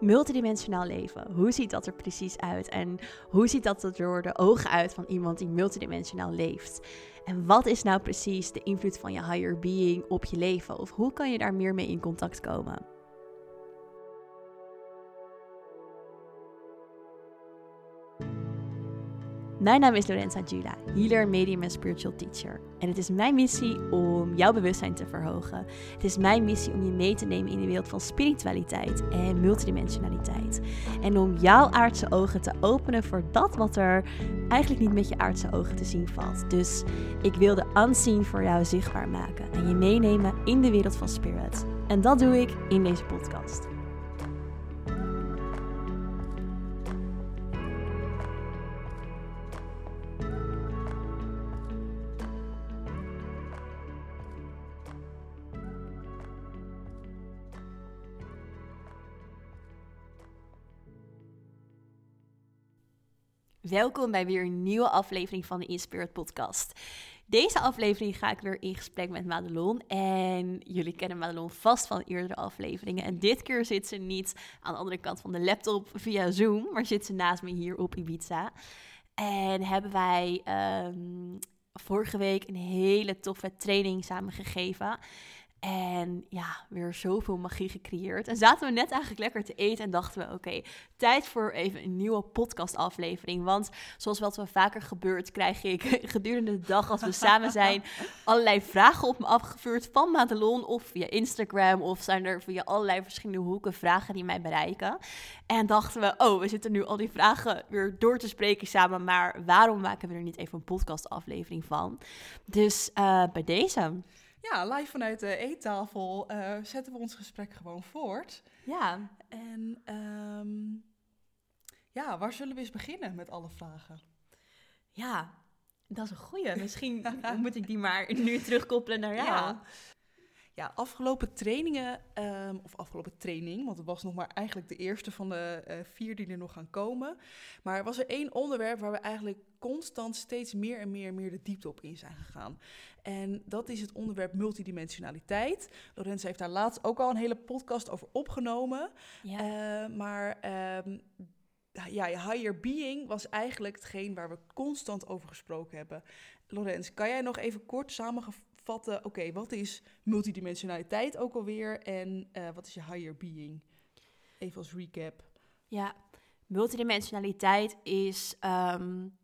multidimensionaal leven. Hoe ziet dat er precies uit? En hoe ziet dat er door de ogen uit van iemand die multidimensionaal leeft? En wat is nou precies de invloed van je higher being op je leven? Of hoe kan je daar meer mee in contact komen? Mijn naam is Lorenza Jula, healer, medium en spiritual teacher. En het is mijn missie om jouw bewustzijn te verhogen. Het is mijn missie om je mee te nemen in de wereld van spiritualiteit en multidimensionaliteit. En om jouw aardse ogen te openen voor dat wat er eigenlijk niet met je aardse ogen te zien valt. Dus ik wil de unseen voor jou zichtbaar maken en je meenemen in de wereld van spirit. En dat doe ik in deze podcast. Welkom bij weer een nieuwe aflevering van de Inspired Podcast. Deze aflevering ga ik weer in gesprek met Madelon. En jullie kennen Madelon vast van eerdere afleveringen. En dit keer zit ze niet aan de andere kant van de laptop via Zoom, maar zit ze naast me hier op Ibiza. En hebben wij um, vorige week een hele toffe training samen gegeven. En ja, weer zoveel magie gecreëerd. En zaten we net eigenlijk lekker te eten en dachten we: oké, tijd voor even een nieuwe podcastaflevering. Want zoals wat we vaker gebeurt, krijg ik gedurende de dag als we samen zijn allerlei vragen op me afgevuurd van Madelon of via Instagram. Of zijn er via allerlei verschillende hoeken vragen die mij bereiken. En dachten we: oh, we zitten nu al die vragen weer door te spreken samen. Maar waarom maken we er niet even een podcastaflevering van? Dus uh, bij deze. Ja, live vanuit de eettafel uh, zetten we ons gesprek gewoon voort. Ja. En um, ja, waar zullen we eens beginnen met alle vragen? Ja, dat is een goeie. Misschien moet ik die maar nu terugkoppelen naar jou. Ja. Ja, afgelopen trainingen, um, of afgelopen training, want het was nog maar eigenlijk de eerste van de uh, vier die er nog gaan komen. Maar er was er één onderwerp waar we eigenlijk constant steeds meer en meer en meer de diepte op in zijn gegaan. En dat is het onderwerp multidimensionaliteit. Lorenz heeft daar laatst ook al een hele podcast over opgenomen. Ja. Uh, maar um, ja, higher being was eigenlijk hetgeen waar we constant over gesproken hebben. Lorenz, kan jij nog even kort samenvatten, oké, wat is multidimensionaliteit ook alweer en uh, wat is je higher being? Even als recap. Ja, multidimensionaliteit is um,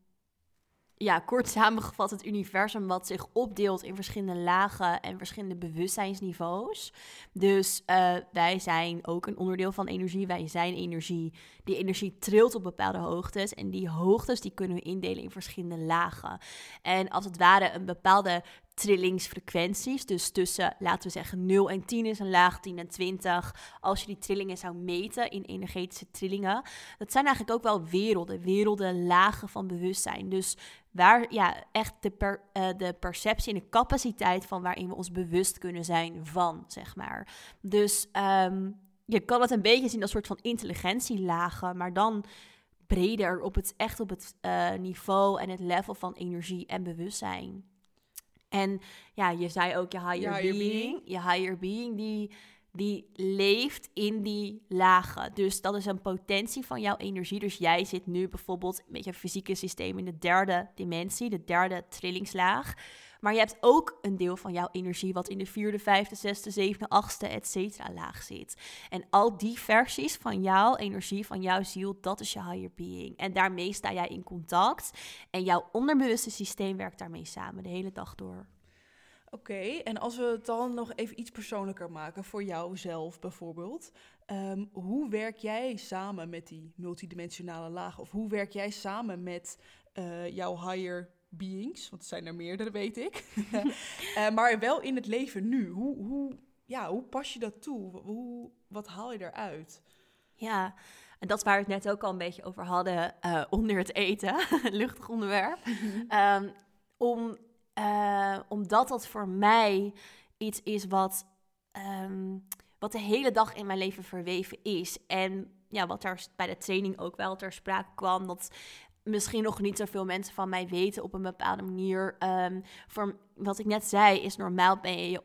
ja, kort samengevat het universum wat zich opdeelt in verschillende lagen en verschillende bewustzijnsniveaus. Dus uh, wij zijn ook een onderdeel van energie. Wij zijn energie. Die energie trilt op bepaalde hoogtes. En die hoogtes die kunnen we indelen in verschillende lagen. En als het ware een bepaalde trillingsfrequenties. Dus tussen, laten we zeggen, 0 en 10 is een laag, 10 en 20. Als je die trillingen zou meten in energetische trillingen. Dat zijn eigenlijk ook wel werelden, werelden, lagen van bewustzijn. Dus waar ja, echt de, per, uh, de perceptie en de capaciteit van waarin we ons bewust kunnen zijn van, zeg maar. Dus um, je kan het een beetje zien als een soort van intelligentielagen, maar dan breder op het echt op het uh, niveau en het level van energie en bewustzijn. En ja, je zei ook je higher, higher being, being, Je higher being, die, die leeft in die lagen. Dus dat is een potentie van jouw energie. Dus jij zit nu bijvoorbeeld met je fysieke systeem in de derde dimensie, de derde trillingslaag. Maar je hebt ook een deel van jouw energie wat in de vierde, vijfde, zesde, zevende, achtste, et cetera laag zit. En al die versies van jouw energie, van jouw ziel, dat is je higher being. En daarmee sta jij in contact. En jouw onderbewuste systeem werkt daarmee samen de hele dag door. Oké, en als we het dan nog even iets persoonlijker maken voor jouzelf bijvoorbeeld. Um, hoe werk jij samen met die multidimensionale lagen? Of hoe werk jij samen met uh, jouw higher beings? Want het zijn er meerdere, weet ik. uh, maar wel in het leven nu. Hoe, hoe, ja, hoe pas je dat toe? Hoe, wat haal je eruit? Ja, en dat waar we het net ook al een beetje over hadden uh, onder het eten. Luchtig onderwerp. um, om uh, omdat dat voor mij iets is wat, um, wat de hele dag in mijn leven verweven is. En ja, wat er bij de training ook wel ter sprake kwam, dat misschien nog niet zoveel mensen van mij weten op een bepaalde manier. Um, voor wat ik net zei, is normaal ben je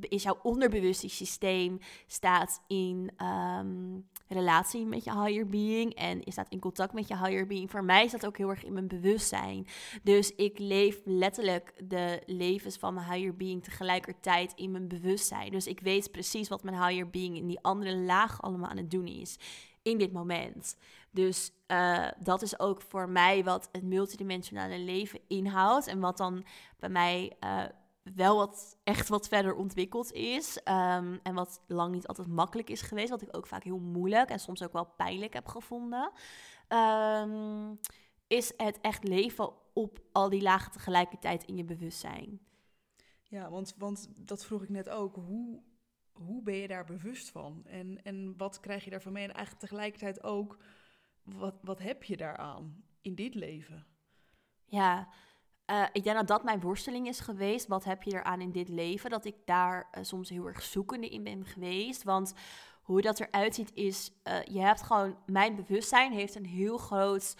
is jouw onderbewuste systeem staat in ehm, relatie met je higher being en is staat in contact met je higher being. Voor mij is dat ook heel erg in mijn bewustzijn. Dus ik leef letterlijk de levens van mijn higher being tegelijkertijd in mijn bewustzijn. Dus ik weet precies wat mijn higher being in die andere laag allemaal aan het doen is in dit moment. Dus uh, dat is ook voor mij wat het multidimensionale leven inhoudt. En wat dan bij mij uh, wel wat, echt wat verder ontwikkeld is. Um, en wat lang niet altijd makkelijk is geweest. Wat ik ook vaak heel moeilijk en soms ook wel pijnlijk heb gevonden. Um, is het echt leven op al die lagen tegelijkertijd in je bewustzijn. Ja, want, want dat vroeg ik net ook. Hoe, hoe ben je daar bewust van? En, en wat krijg je daarvan mee? En eigenlijk tegelijkertijd ook, wat, wat heb je daaraan in dit leven? Ja, uh, ik denk dat dat mijn worsteling is geweest. Wat heb je eraan in dit leven? Dat ik daar uh, soms heel erg zoekende in ben geweest. Want hoe dat eruit ziet is, uh, je hebt gewoon, mijn bewustzijn heeft een heel groot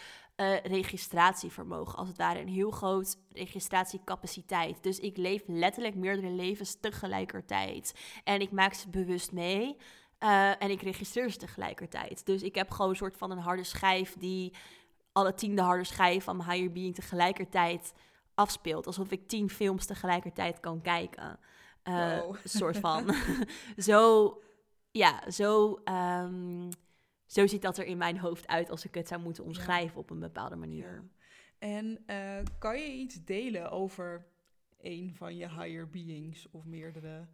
registratievermogen. Als het ware een heel groot registratiecapaciteit. Dus ik leef letterlijk meerdere levens tegelijkertijd. En ik maak ze bewust mee. En ik registreer ze tegelijkertijd. Dus ik heb gewoon een soort van een harde schijf die alle tiende harde schijf van mijn higher being tegelijkertijd afspeelt. Alsof ik tien films tegelijkertijd kan kijken. Uh, soort van. zo, ja, zo, um, zo ziet dat er in mijn hoofd uit als ik het zou moeten omschrijven op een bepaalde manier. Ja. En uh, kan je iets delen over een van je higher beings of meerdere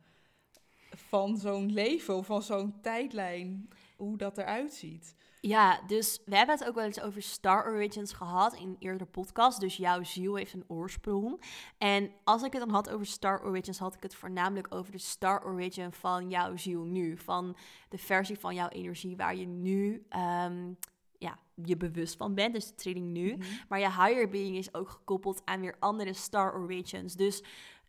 van zo'n leven of van zo'n tijdlijn, hoe dat eruit ziet? Ja, dus we hebben het ook wel eens over Star Origins gehad in een eerdere podcast. Dus jouw ziel heeft een oorsprong. En als ik het dan had over Star Origins, had ik het voornamelijk over de Star Origin van jouw ziel nu. Van de versie van jouw energie waar je nu um, ja, je bewust van bent. Dus de trilling nu. Mm -hmm. Maar je higher being is ook gekoppeld aan weer andere Star Origins. Dus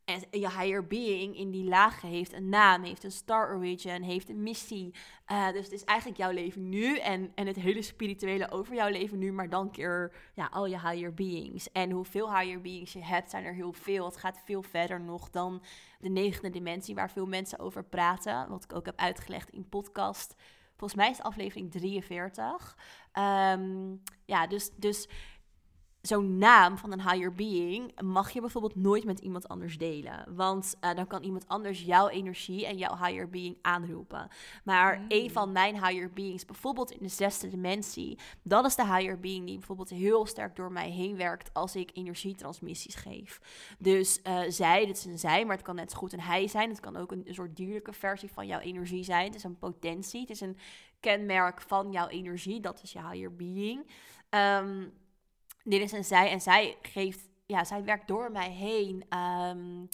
en je higher being in die lagen heeft een naam, heeft een star origin, heeft een missie. Uh, dus het is eigenlijk jouw leven nu en, en het hele spirituele over jouw leven nu, maar dan keer ja, al je higher beings. En hoeveel higher beings je hebt, zijn er heel veel. Het gaat veel verder nog dan de negende dimensie waar veel mensen over praten. Wat ik ook heb uitgelegd in podcast. Volgens mij is aflevering 43. Um, ja, dus, dus zo'n naam van een higher being mag je bijvoorbeeld nooit met iemand anders delen. Want uh, dan kan iemand anders jouw energie en jouw higher being aanroepen. Maar mm. een van mijn higher beings, bijvoorbeeld in de zesde dimensie, dat is de higher being die bijvoorbeeld heel sterk door mij heen werkt als ik energietransmissies geef. Dus uh, zij, dit is een zij, maar het kan net zo goed een hij zijn. Het kan ook een, een soort dierlijke versie van jouw energie zijn. Het is een potentie, het is een kenmerk van jouw energie. Dat is je higher being. Um, dit is een zij en zij geeft, ja, zij werkt door mij heen um,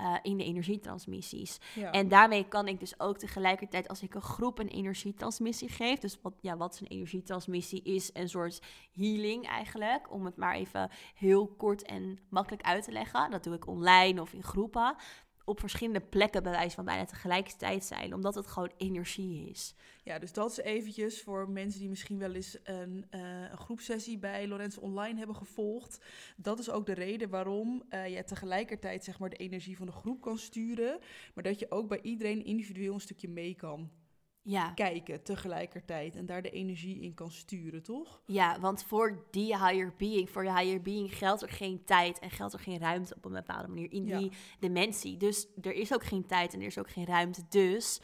uh, in de energietransmissies. Ja. En daarmee kan ik dus ook tegelijkertijd, als ik een groep een energietransmissie geef, dus wat, ja, wat een energietransmissie? Is een soort healing eigenlijk, om het maar even heel kort en makkelijk uit te leggen. Dat doe ik online of in groepen op verschillende plekken bij wijze van bijna tegelijkertijd zijn, omdat het gewoon energie is. Ja, dus dat is eventjes voor mensen die misschien wel eens een, uh, een groepsessie bij Lorenzo Online hebben gevolgd. Dat is ook de reden waarom uh, je tegelijkertijd zeg maar de energie van de groep kan sturen, maar dat je ook bij iedereen individueel een stukje mee kan ja. kijken tegelijkertijd en daar de energie in kan sturen, toch? Ja, want voor die higher being, voor je higher being geldt er geen tijd en geldt er geen ruimte op een bepaalde manier in die dimensie. Dus er is ook geen tijd en er is ook geen ruimte. Dus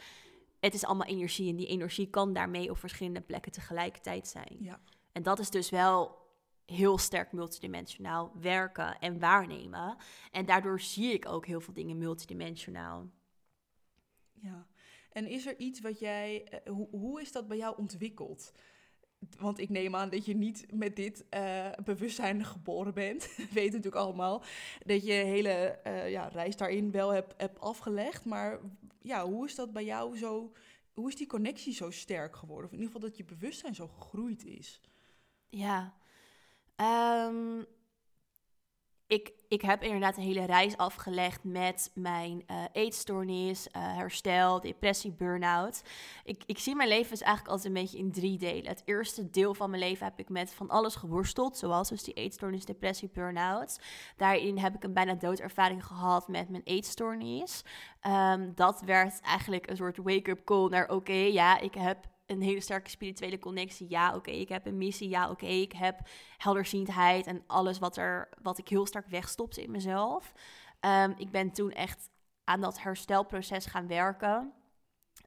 het is allemaal energie en die energie kan daarmee op verschillende plekken tegelijkertijd zijn. Ja. En dat is dus wel heel sterk multidimensionaal werken en waarnemen. En daardoor zie ik ook heel veel dingen multidimensionaal. Ja. En is er iets wat jij, uh, hoe, hoe is dat bij jou ontwikkeld? Want ik neem aan dat je niet met dit uh, bewustzijn geboren bent. Weet natuurlijk allemaal. Dat je hele uh, ja, reis daarin wel hebt, hebt afgelegd. Maar ja, hoe is dat bij jou zo? Hoe is die connectie zo sterk geworden? Of in ieder geval dat je bewustzijn zo gegroeid is? Ja. Um, ik, ik heb inderdaad een hele reis afgelegd met mijn uh, eetstoornis, uh, herstel, depressie, burn-out. Ik, ik zie mijn leven dus eigenlijk altijd een beetje in drie delen. Het eerste deel van mijn leven heb ik met van alles geworsteld, zoals dus die eetstoornis, depressie, burn-out. Daarin heb ik een bijna doodervaring gehad met mijn eetstoornis. Um, dat werd eigenlijk een soort wake-up call naar oké, ja, ik heb een hele sterke spirituele connectie. Ja, oké, ik heb een missie. Ja, oké, ik heb helderziendheid en alles wat, er, wat ik heel sterk wegstopte in mezelf. Um, ik ben toen echt aan dat herstelproces gaan werken.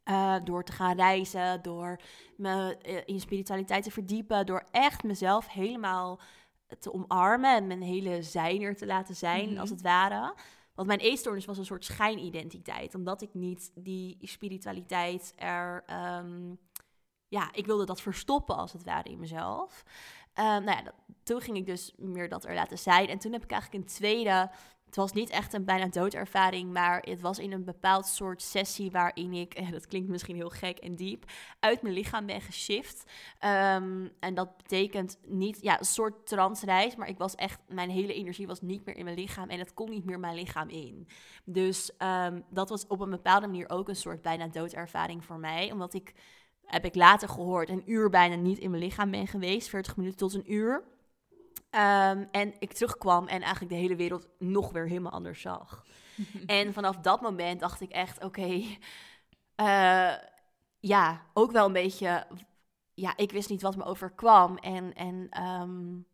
Uh, door te gaan reizen, door me uh, in spiritualiteit te verdiepen, door echt mezelf helemaal te omarmen en mijn hele zijner te laten zijn, mm-hmm. als het ware. Want mijn eetstoornis was een soort schijnidentiteit, omdat ik niet die spiritualiteit er um, ja, ik wilde dat verstoppen als het ware in mezelf. Uh, nou ja, toen ging ik dus meer dat er laten zijn. En toen heb ik eigenlijk een tweede. Het was niet echt een bijna doodervaring, maar het was in een bepaald soort sessie waarin ik, en dat klinkt misschien heel gek en diep, uit mijn lichaam ben geshift. Um, en dat betekent niet, ja, een soort transreis, maar ik was echt, mijn hele energie was niet meer in mijn lichaam en het kon niet meer mijn lichaam in. Dus um, dat was op een bepaalde manier ook een soort bijna doodervaring voor mij, omdat ik heb ik later gehoord, een uur bijna niet in mijn lichaam ben geweest. 40 minuten tot een uur. Um, en ik terugkwam en eigenlijk de hele wereld nog weer helemaal anders zag. en vanaf dat moment dacht ik echt, oké, okay, uh, ja, ook wel een beetje, ja, ik wist niet wat me overkwam. En, en um,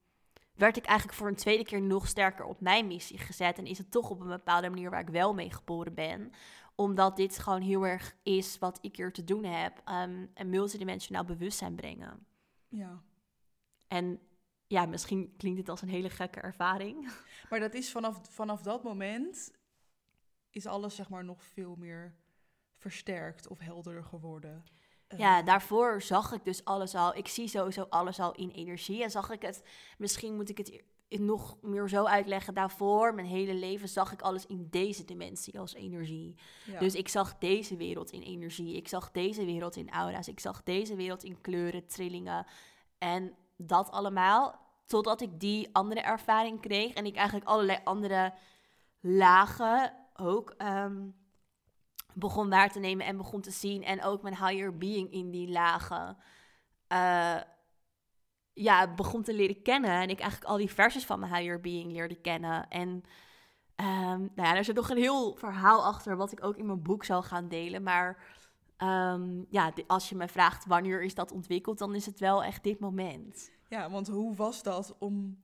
werd ik eigenlijk voor een tweede keer nog sterker op mijn missie gezet. En is het toch op een bepaalde manier waar ik wel mee geboren ben omdat dit gewoon heel erg is wat ik hier te doen heb. Um, een multidimensionaal bewustzijn brengen. Ja. En ja, misschien klinkt dit als een hele gekke ervaring. Maar dat is vanaf, vanaf dat moment is alles zeg maar nog veel meer versterkt of helderder geworden. Ja, ehm. daarvoor zag ik dus alles al. Ik zie sowieso alles al in energie. En zag ik het, misschien moet ik het nog meer zo uitleggen. Daarvoor, mijn hele leven, zag ik alles in deze dimensie als energie. Dus ik zag deze wereld in energie. Ik zag deze wereld in aura's. Ik zag deze wereld in kleuren, trillingen. En dat allemaal totdat ik die andere ervaring kreeg. En ik eigenlijk allerlei andere lagen ook um, begon waar te nemen en begon te zien. En ook mijn higher being in die lagen. Uh, ja, begon te leren kennen. En ik eigenlijk al die versies van mijn higher being leerde kennen. En um, nou ja, er zit nog een heel verhaal achter, wat ik ook in mijn boek zal gaan delen. Maar um, ja, als je me vraagt wanneer is dat ontwikkeld, dan is het wel echt dit moment. Ja, want hoe was dat om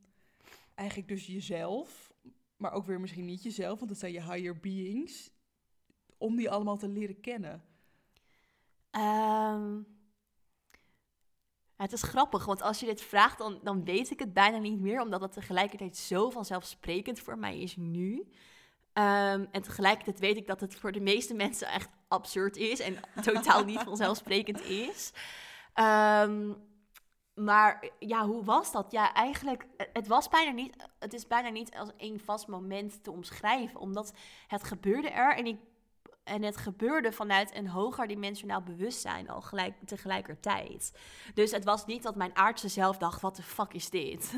eigenlijk dus jezelf, maar ook weer misschien niet jezelf, want dat zijn je higher beings, om die allemaal te leren kennen? Um, het is grappig, want als je dit vraagt, dan, dan weet ik het bijna niet meer, omdat het tegelijkertijd zo vanzelfsprekend voor mij is nu. Um, en tegelijkertijd weet ik dat het voor de meeste mensen echt absurd is en totaal niet vanzelfsprekend is. Um, maar ja, hoe was dat? Ja, eigenlijk, het was bijna niet, het is bijna niet als één vast moment te omschrijven, omdat het gebeurde er en ik en het gebeurde vanuit een hoger dimensionaal bewustzijn al gelijk, tegelijkertijd. Dus het was niet dat mijn aardse zelf dacht, wat de fuck is dit?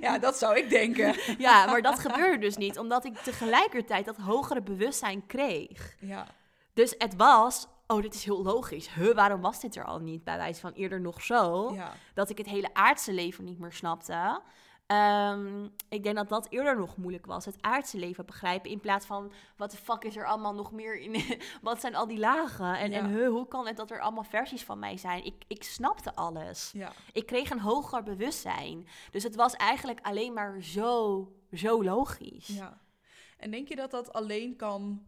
Ja, dat zou ik denken. Ja, maar dat gebeurde dus niet, omdat ik tegelijkertijd dat hogere bewustzijn kreeg. Ja. Dus het was, oh, dit is heel logisch. Huh, waarom was dit er al niet? Bij wijze van eerder nog zo. Ja. Dat ik het hele aardse leven niet meer snapte. Um, ik denk dat dat eerder nog moeilijk was. Het aardse leven begrijpen. In plaats van wat de fuck is er allemaal nog meer in. wat zijn al die lagen? En, en he, hoe kan het dat er allemaal versies van mij zijn? Ik, ik snapte alles. Ja. Ik kreeg een hoger bewustzijn. Dus het was eigenlijk alleen maar zo, zo logisch. Ja. En denk je dat dat alleen kan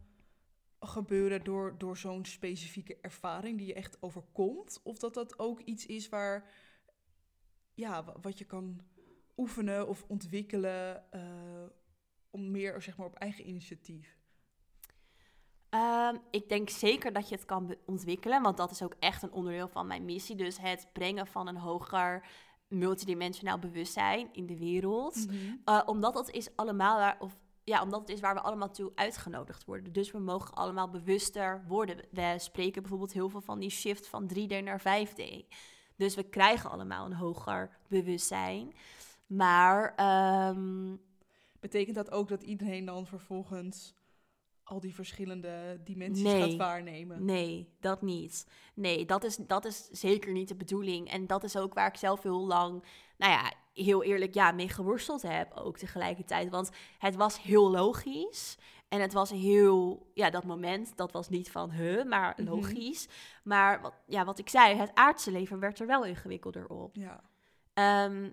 gebeuren door, door zo'n specifieke ervaring die je echt overkomt? Of dat dat ook iets is waar. Ja, wat je kan oefenen of ontwikkelen uh, om meer zeg maar, op eigen initiatief? Um, ik denk zeker dat je het kan ontwikkelen, want dat is ook echt een onderdeel van mijn missie. Dus het brengen van een hoger multidimensionaal bewustzijn in de wereld. Mm -hmm. uh, omdat dat is allemaal waar, of ja, omdat het is waar we allemaal toe uitgenodigd worden. Dus we mogen allemaal bewuster worden. We spreken bijvoorbeeld heel veel van die shift van 3D naar 5D. Dus we krijgen allemaal een hoger bewustzijn. Maar. Um, Betekent dat ook dat iedereen dan vervolgens al die verschillende dimensies Nee. gaat waarnemen? Nee, dat niet. Nee, dat is, dat is zeker niet de bedoeling. En dat is ook waar ik zelf heel lang, nou ja, heel eerlijk, ja, mee geworsteld heb ook tegelijkertijd. Want het was heel logisch. En het was heel, ja, dat moment, dat was niet van, huh, maar Mhm. logisch. Maar wat, ja, wat ik zei, het aardse leven werd er wel ingewikkelder op. Ja, Ehm,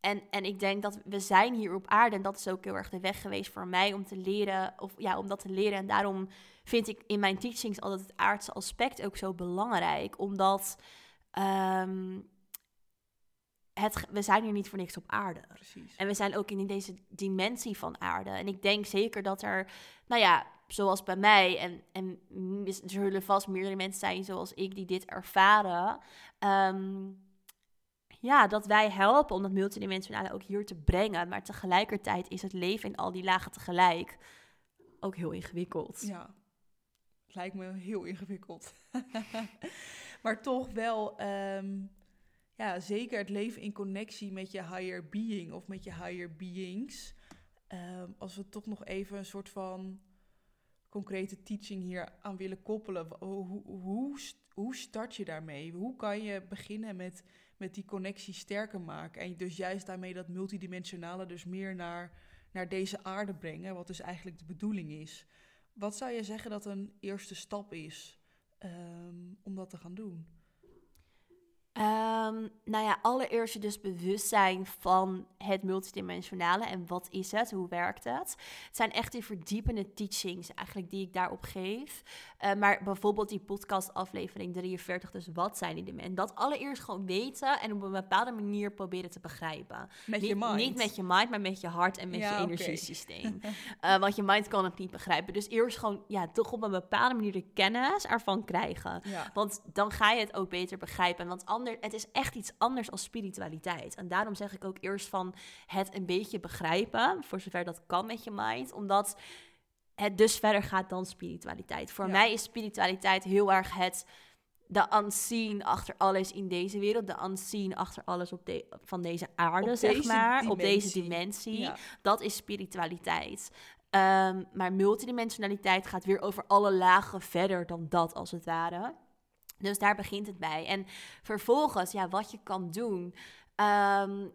en, en ik denk dat we zijn hier op aarde. En dat is ook heel erg de weg geweest voor mij om te leren. Of ja, om dat te leren. En daarom vind ik in mijn teachings altijd het aardse aspect ook zo belangrijk. Omdat ehm, het, we zijn hier niet voor niks op aarde. precies. En we zijn ook in deze dimensie van aarde. En ik denk zeker dat er, nou ja, zoals bij mij, en, en er zullen vast meerdere mensen zijn zoals ik die dit ervaren. ehm, ja, dat wij helpen om dat multidimensionale ook hier te brengen. Maar tegelijkertijd is het leven in al die lagen tegelijk ook heel ingewikkeld. Ja, lijkt me heel ingewikkeld. maar toch wel, ehm, ja, zeker het leven in connectie met je higher being of met je higher beings. Ehm, als we toch nog even een soort van concrete teaching hier aan willen koppelen. Hoe, hoe start je daarmee? Hoe kan je beginnen met, met die connectie sterker maken? En dus juist daarmee dat multidimensionale dus meer naar, naar deze aarde brengen, wat dus eigenlijk de bedoeling is. Wat zou je zeggen dat een eerste stap is ehm, om dat te gaan doen? Ehm, nou ja, allereerst je dus bewust zijn van het multidimensionale en wat is het, hoe werkt het. Het zijn echt die verdiepende teachings eigenlijk die ik daarop geef. Eh, maar bijvoorbeeld die podcast aflevering 43, dus wat zijn die dimensies? En dat allereerst gewoon weten en op een bepaalde manier proberen te begrijpen. Met niet, je mind. Niet met je mind, maar met je hart en met Ja, je energiesysteem. Eh, want je mind kan het niet begrijpen. Dus eerst gewoon, ja, toch op een bepaalde manier de kennis ervan krijgen. Ja, Want dan ga je het ook beter begrijpen. Want ander, het is echt iets anders als spiritualiteit. En daarom zeg ik ook eerst van het een beetje begrijpen, voor zover dat kan met je mind. Omdat het dus verder gaat dan spiritualiteit. Voor Ja. mij is spiritualiteit heel erg het de unseen achter alles in deze wereld, de unseen achter alles op de, van deze aarde, Op zeg deze maar, op deze dimensie. dimensie. ja. Dat is spiritualiteit. Ehm, maar multidimensionaliteit gaat weer over alle lagen verder dan dat, als het ware. Dus daar begint het bij. En vervolgens, ja, wat je kan doen. ehm,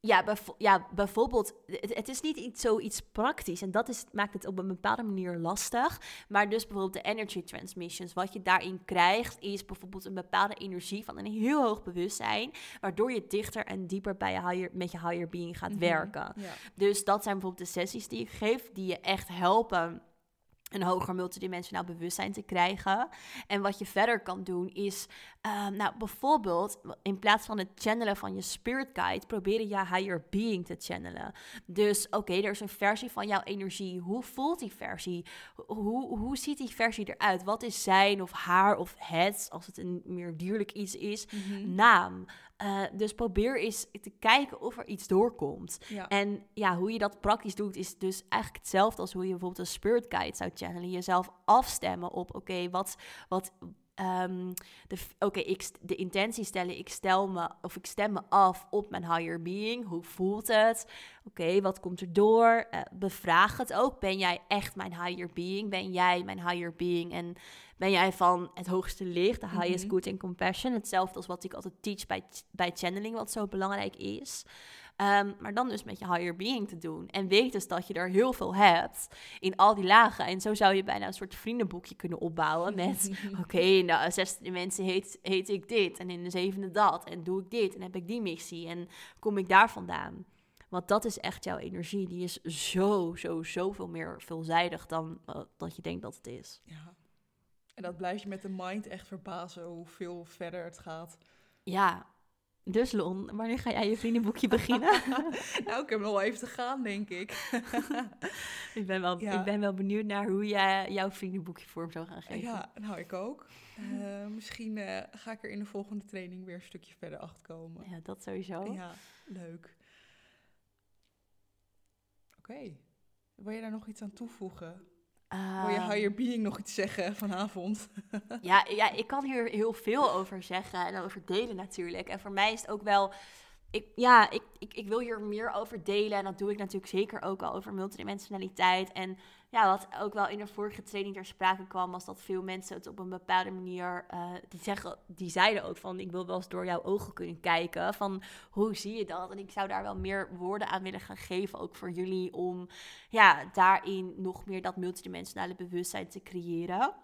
ja, ja, bijvoorbeeld, het, het is niet iets, zoiets praktisch. En dat is, maakt het op een bepaalde manier lastig. Maar dus bijvoorbeeld de energy transmissions. Wat je daarin krijgt, is bijvoorbeeld een bepaalde energie van een heel hoog bewustzijn. Waardoor je dichter en dieper bij je higher, met je higher being gaat Mhm. werken. Ja. Dus dat zijn bijvoorbeeld de sessies die ik geef, die je echt helpen een hoger multidimensionaal bewustzijn te krijgen. En wat je verder kan doen is, ehm, nou bijvoorbeeld, in plaats van het channelen van je spirit guide, proberen je higher being te channelen. Dus oké, er is een versie van jouw energie. Hoe voelt die versie? Hoe, hoe ziet die versie eruit? Wat is zijn of haar of het, als het een meer dierlijk iets is, Mhm. naam? Eh, dus probeer eens te kijken of er iets doorkomt. ja. En ja, hoe je dat praktisch doet, is dus eigenlijk hetzelfde als hoe je bijvoorbeeld een spirit guide zou channelen. Jezelf afstemmen op, oké, wat, wat, de, f- oké, ik de intentie stellen, ik stel me, of ik stem me af op mijn higher being. Hoe voelt het? Oké, wat komt er door? Eh, bevraag het ook. Ben jij echt mijn higher being? Ben jij mijn higher being? En ben jij van het hoogste licht, de highest Mhm. good and compassion? Hetzelfde als wat ik altijd teach bij, bij channeling, wat zo belangrijk is. Ehm, maar dan dus met je higher being te doen. En weet dus dat je er heel veel hebt in al die lagen. En zo zou je bijna een soort vriendenboekje kunnen opbouwen met... Oké, in de zesde dimensie heet, heet ik dit en in de zevende dat. En doe ik dit en heb ik die missie en kom ik daar vandaan. Want dat is echt jouw energie. Die is zo, zo, zoveel meer veelzijdig dan eh, dat je denkt dat het is. ja. En dat blijf je met de mind echt verbazen hoeveel verder het gaat. Ja, dus Lon, wanneer ga jij je vriendenboekje beginnen? nou, ik heb nog wel even te gaan, denk ik. ik, ben wel, Ja. ik ben wel benieuwd naar hoe jij jouw vriendenboekje vorm zou gaan geven. Ja, nou, ik ook. Eh, misschien eh, ga ik er in de volgende training weer een stukje verder achter komen. Ja, dat sowieso. Ja, leuk. Oké. Wil je daar nog iets aan toevoegen? Wil je Ehm, higher being nog iets zeggen vanavond? Ja, ja, ik kan hier heel veel over zeggen en over delen natuurlijk. En voor mij is het ook wel, ik, ja, ik, ik, ik wil hier meer over delen. En dat doe ik natuurlijk zeker ook al over multidimensionaliteit. En ja, wat ook wel in de vorige training ter sprake kwam, was dat veel mensen het op een bepaalde manier, uh, die, zeggen, die zeiden ook van, ik wil wel eens door jouw ogen kunnen kijken, van hoe zie je dat? En ik zou daar wel meer woorden aan willen gaan geven, ook voor jullie, om ja, daarin nog meer dat multidimensionale bewustzijn te creëren.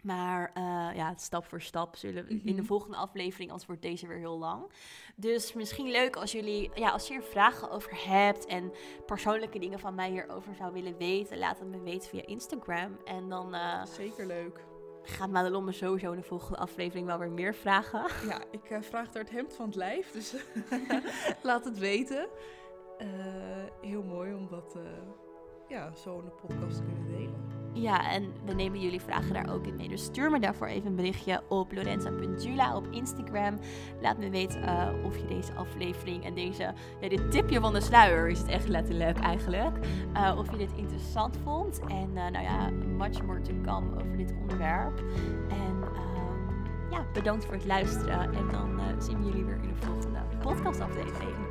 Maar uh, ja, stap voor stap zullen we in de mhm. volgende aflevering, anders wordt deze weer heel lang. Dus misschien leuk als jullie, ja, als je er vragen over hebt en persoonlijke dingen van mij hierover zou willen weten, laat het me weten via Instagram. En dan. Uh, Zeker leuk. Gaat Madelon me sowieso in de volgende aflevering wel weer meer vragen? Ja, ik uh, vraag er het hemd van het lijf, dus laat het weten. heel mooi om dat ja, zo in de podcast te kunnen delen. Ja, en we nemen jullie vragen daar ook in mee. Dus stuur me daarvoor even een berichtje op lorenza.jula op Instagram. Laat me weten uh, of je deze aflevering en deze, ja, dit tipje van de sluier is het echt letterlijk eigenlijk. Uh, of je dit interessant vond. En uh, nou ja, much more to come over dit onderwerp. En ehm, ja, bedankt voor het luisteren. En dan zien we jullie weer in de volgende podcastaflevering.